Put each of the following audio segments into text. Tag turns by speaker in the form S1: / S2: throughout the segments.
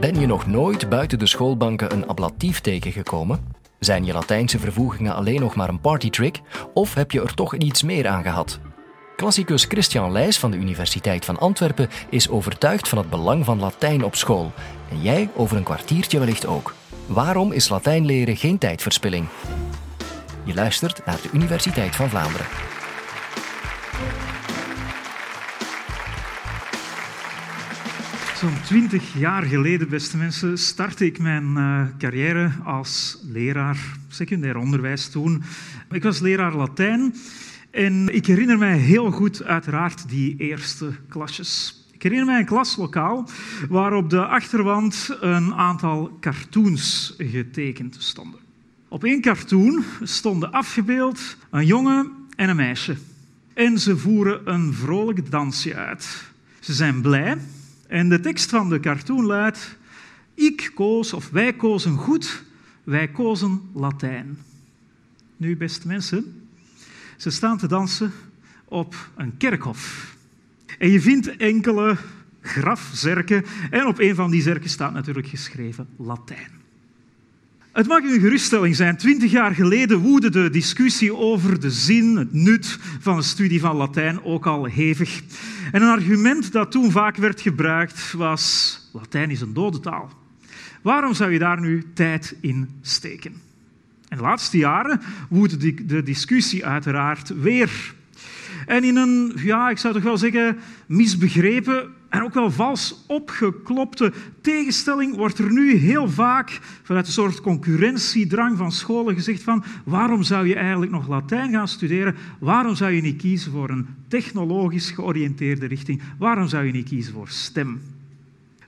S1: Ben je nog nooit buiten de schoolbanken een ablatief tegengekomen? Zijn je Latijnse vervoegingen alleen nog maar een partytrick? Of heb je er toch iets meer aan gehad? Klassicus Christian Leijs van de Universiteit van Antwerpen is overtuigd van het belang van Latijn op school. En jij over een kwartiertje wellicht ook. Waarom is Latijn leren geen tijdverspilling? Je luistert naar de Universiteit van Vlaanderen.
S2: Zo'n twintig jaar geleden, beste mensen, startte ik mijn uh, carrière als leraar secundair onderwijs toen. Ik was leraar Latijn en ik herinner mij heel goed uiteraard die eerste klasjes. Ik herinner mij een klaslokaal waar op de achterwand een aantal cartoons getekend stonden. Op één cartoon stonden afgebeeld een jongen en een meisje. En ze voeren een vrolijk dansje uit. Ze zijn blij en de tekst van de cartoon luidt: Ik koos, of wij kozen goed, wij kozen Latijn. Nu, beste mensen, ze staan te dansen op een kerkhof. En je vindt enkele grafzerken en op een van die zerken staat natuurlijk geschreven Latijn. Het mag een geruststelling zijn. Twintig jaar geleden woedde de discussie over de zin, het nut van een studie van Latijn ook al hevig. En een argument dat toen vaak werd gebruikt was: Latijn is een dode taal. Waarom zou je daar nu tijd in steken? En de laatste jaren woedde de discussie uiteraard weer. En in een, ja, ik zou toch wel zeggen, misbegrepen en ook wel vals opgeklopte tegenstelling wordt er nu heel vaak vanuit een soort concurrentiedrang van scholen gezegd van waarom zou je eigenlijk nog Latijn gaan studeren? Waarom zou je niet kiezen voor een technologisch georiënteerde richting? Waarom zou je niet kiezen voor STEM?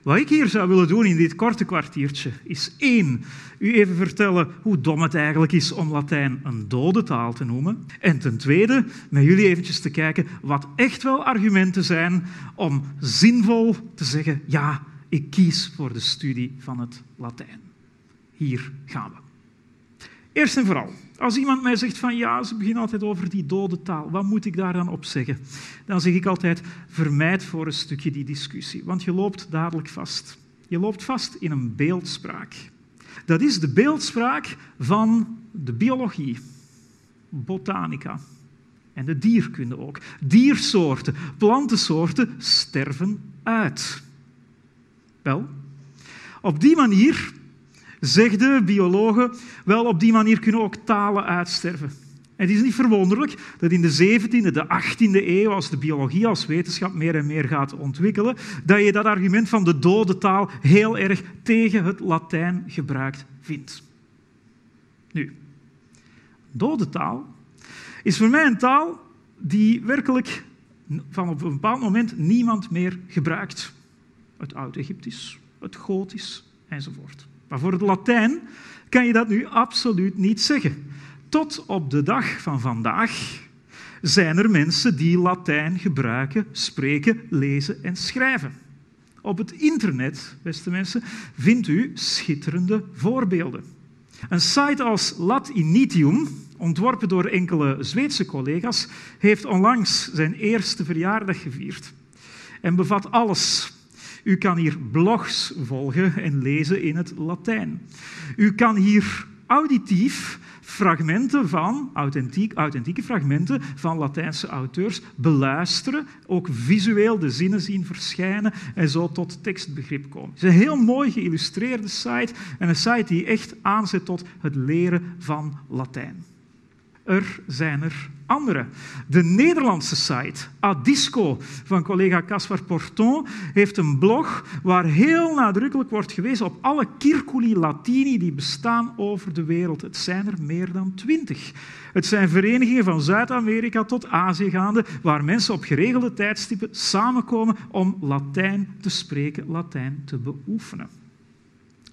S2: Wat ik hier zou willen doen in dit korte kwartiertje is één, u even vertellen hoe dom het eigenlijk is om Latijn een dode taal te noemen. En ten tweede, met jullie eventjes te kijken wat echt wel argumenten zijn om zinvol te zeggen, ja, ik kies voor de studie van het Latijn. Hier gaan we. Eerst en vooral, als iemand mij zegt van ja, ze beginnen altijd over die dode taal, wat moet ik daar dan op zeggen? Dan zeg ik altijd, vermijd voor een stukje die discussie, want je loopt dadelijk vast. Je loopt vast in een beeldspraak. Dat is de beeldspraak van de biologie, botanica en de dierkunde ook. Diersoorten, plantensoorten sterven uit. Wel, op die manier zegden biologen, wel op die manier kunnen ook talen uitsterven. En het is niet verwonderlijk dat in de 17e, de 18e eeuw, als de biologie als wetenschap meer en meer gaat ontwikkelen, dat je dat argument van de dode taal heel erg tegen het Latijn gebruikt vindt. Nu, dode taal is voor mij een taal die werkelijk van op een bepaald moment niemand meer gebruikt. Het Oud-Egyptisch, het Gotisch enzovoort. Maar voor het Latijn kan je dat nu absoluut niet zeggen. Tot op de dag van vandaag zijn er mensen die Latijn gebruiken, spreken, lezen en schrijven. Op het internet, beste mensen, vindt u schitterende voorbeelden. Een site als Latinitium, ontworpen door enkele Zweedse collega's, heeft onlangs zijn eerste verjaardag gevierd en bevat alles u kan hier blogs volgen en lezen in het Latijn. U kan hier auditief fragmenten van, authentiek, authentieke fragmenten van Latijnse auteurs beluisteren, ook visueel de zinnen zien verschijnen en zo tot tekstbegrip komen. Het is een heel mooi geïllustreerde site en een site die echt aanzet tot het leren van Latijn er zijn er andere. De Nederlandse site Adisco van collega Caspar Porton heeft een blog waar heel nadrukkelijk wordt gewezen op alle circuli latini die bestaan over de wereld. Het zijn er meer dan twintig. Het zijn verenigingen van Zuid-Amerika tot Azië gaande, waar mensen op geregelde tijdstippen samenkomen om Latijn te spreken, Latijn te beoefenen.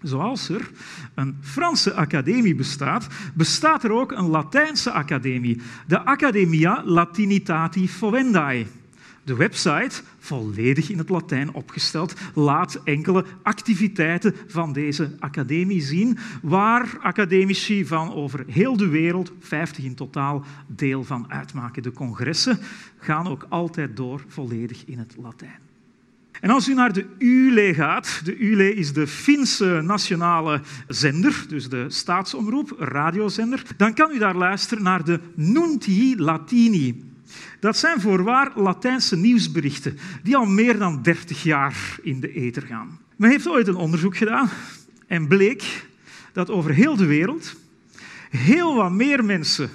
S2: Zoals er een Franse academie bestaat, bestaat er ook een Latijnse academie, de Academia Latinitati Fovendae. De website, volledig in het Latijn opgesteld, laat enkele activiteiten van deze academie zien, waar academici van over heel de wereld, 50 in totaal, deel van uitmaken. De congressen gaan ook altijd door volledig in het Latijn. En als u naar de ULE gaat, de ULE is de Finse nationale zender, dus de staatsomroep, radiozender, dan kan u daar luisteren naar de Nuntii Latini. Dat zijn voorwaar Latijnse nieuwsberichten die al meer dan 30 jaar in de ether gaan. Men heeft ooit een onderzoek gedaan en bleek dat over heel de wereld heel wat meer mensen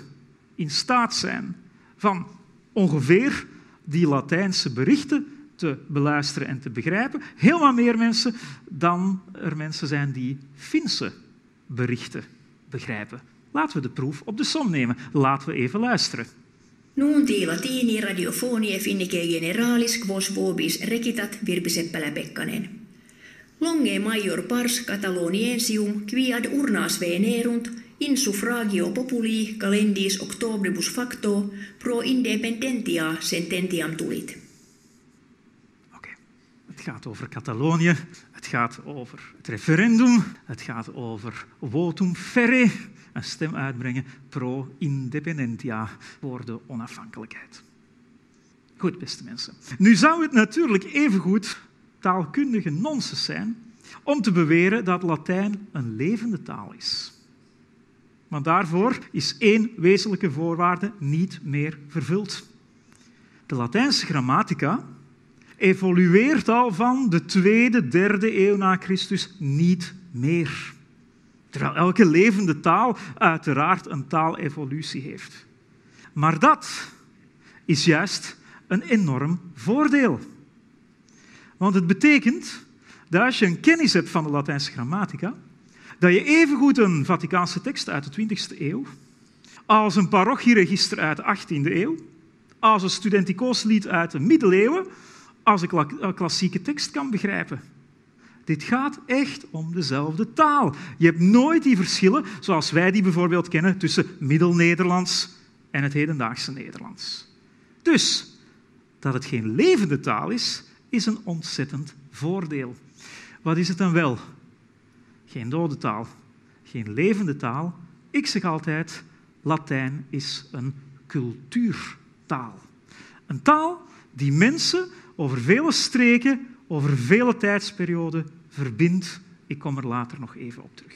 S2: in staat zijn van ongeveer die Latijnse berichten te beluisteren en te begrijpen. Heel wat meer mensen dan er mensen zijn die Finse berichten begrijpen. Laten we de proef op de som nemen. Laten we even luisteren.
S3: Nuunti latini radiofonie finnike generalis quos vobis recitat Virbiseppälä Pekkanen. Longe major pars Cataloniensium qui ad urnas venerunt in suffragio populi calendis octobribus facto pro independentia sententiam tulit.
S2: Het gaat over Catalonië, het gaat over het referendum, het gaat over votum ferre, een stem uitbrengen pro independentia, voor de onafhankelijkheid. Goed, beste mensen. Nu zou het natuurlijk evengoed taalkundige nonsens zijn om te beweren dat Latijn een levende taal is. Want daarvoor is één wezenlijke voorwaarde niet meer vervuld. De Latijnse grammatica evolueert al van de tweede, derde eeuw na Christus niet meer. Terwijl elke levende taal uiteraard een taalevolutie heeft. Maar dat is juist een enorm voordeel. Want het betekent dat als je een kennis hebt van de Latijnse grammatica, dat je evengoed een Vaticaanse tekst uit de 20e eeuw, als een parochieregister uit de 18e eeuw, als een studenticoos lied uit de middeleeuwen, als een klassieke tekst kan begrijpen. Dit gaat echt om dezelfde taal. Je hebt nooit die verschillen, zoals wij die bijvoorbeeld kennen, tussen Middel-Nederlands en het hedendaagse Nederlands. Dus dat het geen levende taal is, is een ontzettend voordeel. Wat is het dan wel? Geen dode taal, geen levende taal. Ik zeg altijd, Latijn is een cultuurtaal. Een taal die mensen over vele streken, over vele tijdsperioden verbindt. Ik kom er later nog even op terug.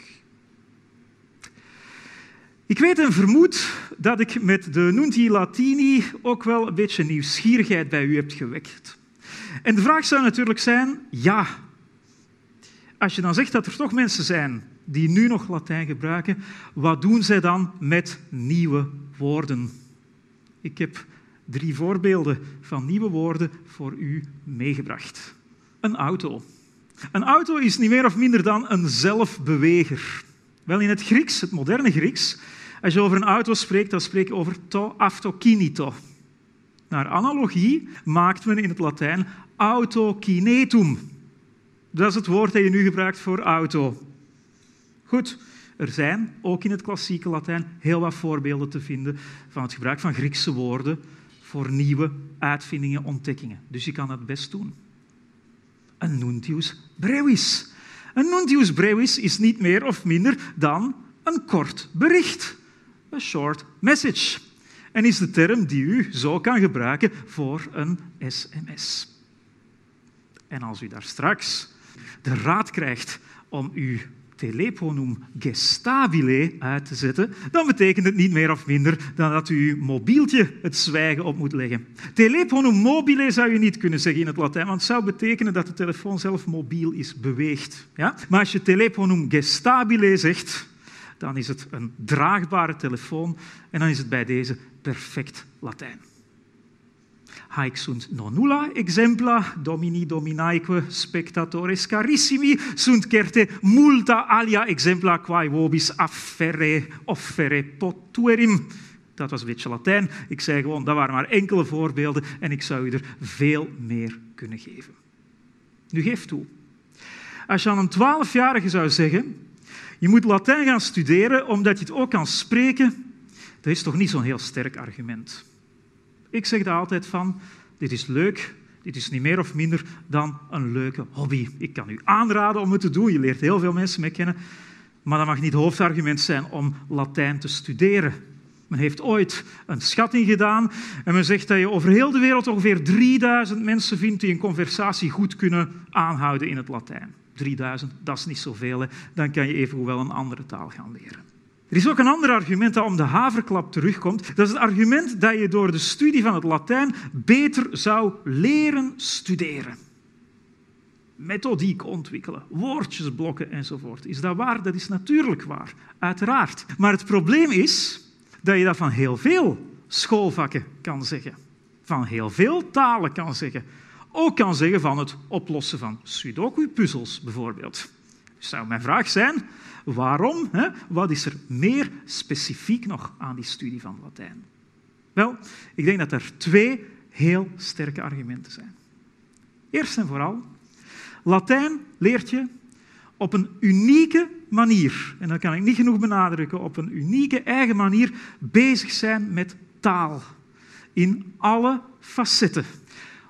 S2: Ik weet en vermoed dat ik met de Nunti Latini ook wel een beetje nieuwsgierigheid bij u heb gewekt. En de vraag zou natuurlijk zijn, ja, als je dan zegt dat er toch mensen zijn die nu nog Latijn gebruiken, wat doen zij dan met nieuwe woorden? Ik heb drie voorbeelden van nieuwe woorden voor u meegebracht. Een auto. Een auto is niet meer of minder dan een zelfbeweger. Wel in het Grieks, het moderne Grieks, als je over een auto spreekt, dan spreek je over to autokinito. Naar analogie maakt men in het Latijn autokinetum. Dat is het woord dat je nu gebruikt voor auto. Goed, er zijn ook in het klassieke Latijn heel wat voorbeelden te vinden van het gebruik van Griekse woorden voor nieuwe uitvindingen, ontdekkingen. Dus je kan dat best doen. Een nuntius brevis. Een nuntius brevis is niet meer of minder dan een kort bericht. Een short message. En is de term die u zo kan gebruiken voor een sms. En als u daar straks de raad krijgt om uw telefonum gestabile uit te zetten, dan betekent het niet meer of minder dan dat u uw mobieltje het zwijgen op moet leggen. Telefonum mobile zou je niet kunnen zeggen in het Latijn, want het zou betekenen dat de telefoon zelf mobiel is, beweegt. Ja? Maar als je telefonum gestabile zegt, dan is het een draagbare telefoon en dan is het bij deze perfect Latijn. Haec sunt non nulla exempla domini dominaeque spectatores carissimi sunt certe multa alia exempla quae vobis afferre offere potuerim. Dat was een beetje Latijn. Ik zei gewoon, dat waren maar enkele voorbeelden en ik zou u er veel meer kunnen geven. Nu geef toe. Als je aan een twaalfjarige zou zeggen, je moet Latijn gaan studeren omdat je het ook kan spreken, dat is toch niet zo'n heel sterk argument. Ik zeg daar altijd van, dit is leuk, dit is niet meer of minder dan een leuke hobby. Ik kan u aanraden om het te doen, je leert heel veel mensen mee kennen, maar dat mag niet het hoofdargument zijn om Latijn te studeren. Men heeft ooit een schatting gedaan en men zegt dat je over heel de wereld ongeveer 3000 mensen vindt die een conversatie goed kunnen aanhouden in het Latijn. 3000, dat is niet zoveel. Dan kan je even wel een andere taal gaan leren. Er is ook een ander argument dat om de haverklap terugkomt. Dat is het argument dat je door de studie van het Latijn beter zou leren studeren. Methodiek ontwikkelen, woordjes blokken enzovoort. Is dat waar? Dat is natuurlijk waar, uiteraard. Maar het probleem is dat je dat van heel veel schoolvakken kan zeggen. Van heel veel talen kan zeggen. Ook kan zeggen van het oplossen van sudoku-puzzels bijvoorbeeld. Zou mijn vraag zijn, waarom? Hè? Wat is er meer specifiek nog aan die studie van Latijn? Wel, ik denk dat er twee heel sterke argumenten zijn. Eerst en vooral, Latijn leert je op een unieke manier, en dat kan ik niet genoeg benadrukken, op een unieke eigen manier bezig zijn met taal. In alle facetten.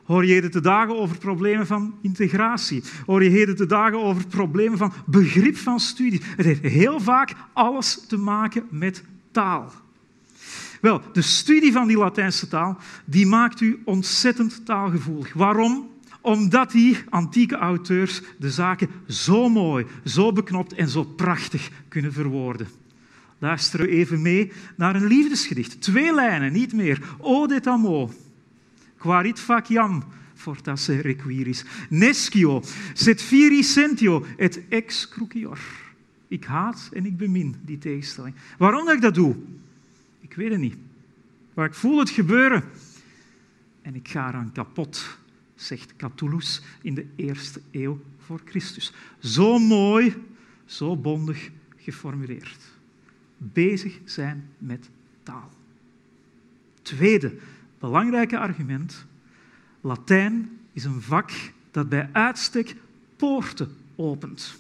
S2: Hoor je heden te dagen over problemen van integratie? Hoor je heden te dagen over problemen van begrip van studie? Het heeft heel vaak alles te maken met taal. Wel, de studie van die Latijnse taal die maakt u ontzettend taalgevoelig. Waarom? Omdat die antieke auteurs de zaken zo mooi, zo beknopt en zo prachtig kunnen verwoorden. Luisteren we even mee naar een liefdesgedicht. Twee lijnen, niet meer. Ode et Quarit faciam fortasse requiris. Neschio, set firi sentio et ex crucior. Ik haat en ik bemin die tegenstelling. Waarom dat ik dat doe? Ik weet het niet. Maar ik voel het gebeuren en ik ga eraan kapot zegt Catullus in de eerste eeuw voor Christus. Zo mooi, zo bondig geformuleerd. Bezig zijn met taal. Tweede belangrijke argument. Latijn is een vak dat bij uitstek poorten opent.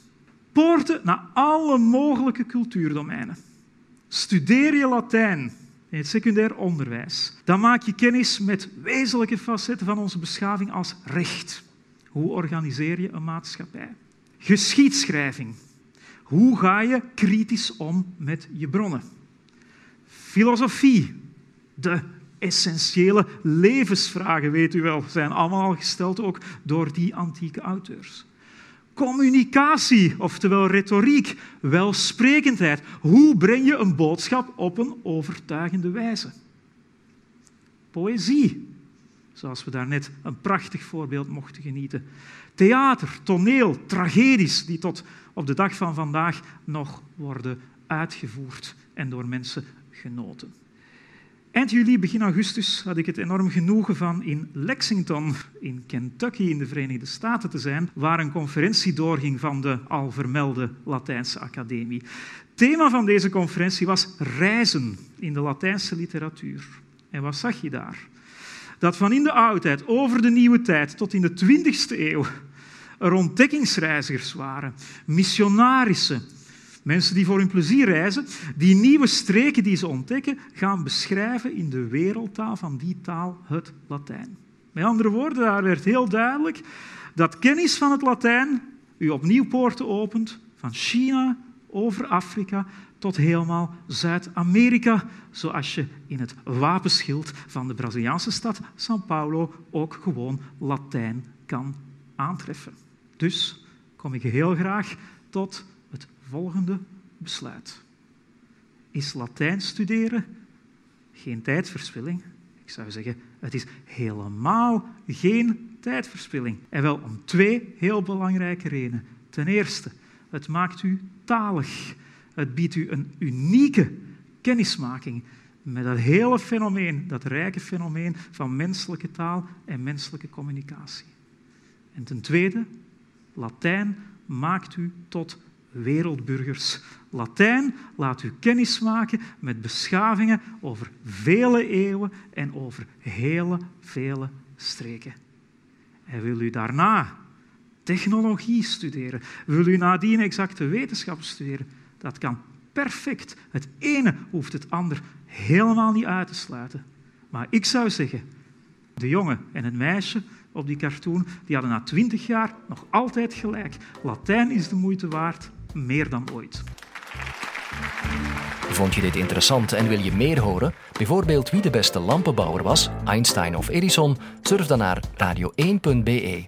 S2: Poorten naar alle mogelijke cultuurdomeinen. Studeer je Latijn in het secundair onderwijs, dan maak je kennis met wezenlijke facetten van onze beschaving als recht. Hoe organiseer je een maatschappij? Geschiedschrijving. Hoe ga je kritisch om met je bronnen? Filosofie. De essentiële levensvragen, weet u wel, zijn allemaal gesteld ook door die antieke auteurs. Communicatie, oftewel retoriek, welsprekendheid. Hoe breng je een boodschap op een overtuigende wijze? Poëzie, zoals we daarnet een prachtig voorbeeld mochten genieten. Theater, toneel, tragedies die tot op de dag van vandaag nog worden uitgevoerd en door mensen genoten. Eind juli, begin augustus had ik het enorm genoegen van in Lexington, in Kentucky, in de Verenigde Staten te zijn, waar een conferentie doorging van de al vermelde Latijnse Academie. Thema van deze conferentie was reizen in de Latijnse literatuur. En wat zag je daar? Dat van in de oudheid over de nieuwe tijd tot in de 20e eeuw er ontdekkingsreizigers waren, missionarissen, Mensen die voor hun plezier reizen, die nieuwe streken die ze ontdekken, gaan beschrijven in de wereldtaal van die taal, het Latijn. Met andere woorden, daar werd heel duidelijk dat kennis van het Latijn u opnieuw poorten opent van China over Afrika tot helemaal Zuid-Amerika, zoals je in het wapenschild van de Braziliaanse stad São Paulo ook gewoon Latijn kan aantreffen. Dus kom ik heel graag tot volgende besluit. Is Latijn studeren geen tijdverspilling? Ik zou zeggen, het is helemaal geen tijdverspilling. En wel om twee heel belangrijke redenen. Ten eerste, het maakt u talig. Het biedt u een unieke kennismaking met dat hele fenomeen, dat rijke fenomeen van menselijke taal en menselijke communicatie. En ten tweede, Latijn maakt u tot wereldburgers. Latijn laat u kennis maken met beschavingen over vele eeuwen en over hele vele streken. En wil u daarna technologie studeren, wil u nadien exacte wetenschap studeren, dat kan perfect. Het ene hoeft het ander helemaal niet uit te sluiten. Maar ik zou zeggen, de jongen en het meisje op die cartoon, die hadden na twintig jaar nog altijd gelijk. Latijn is de moeite waard, meer dan ooit.
S1: Vond je dit interessant en wil je meer horen? Bijvoorbeeld wie de beste lampenbouwer was, Einstein of Edison? Surf dan naar radio1.be.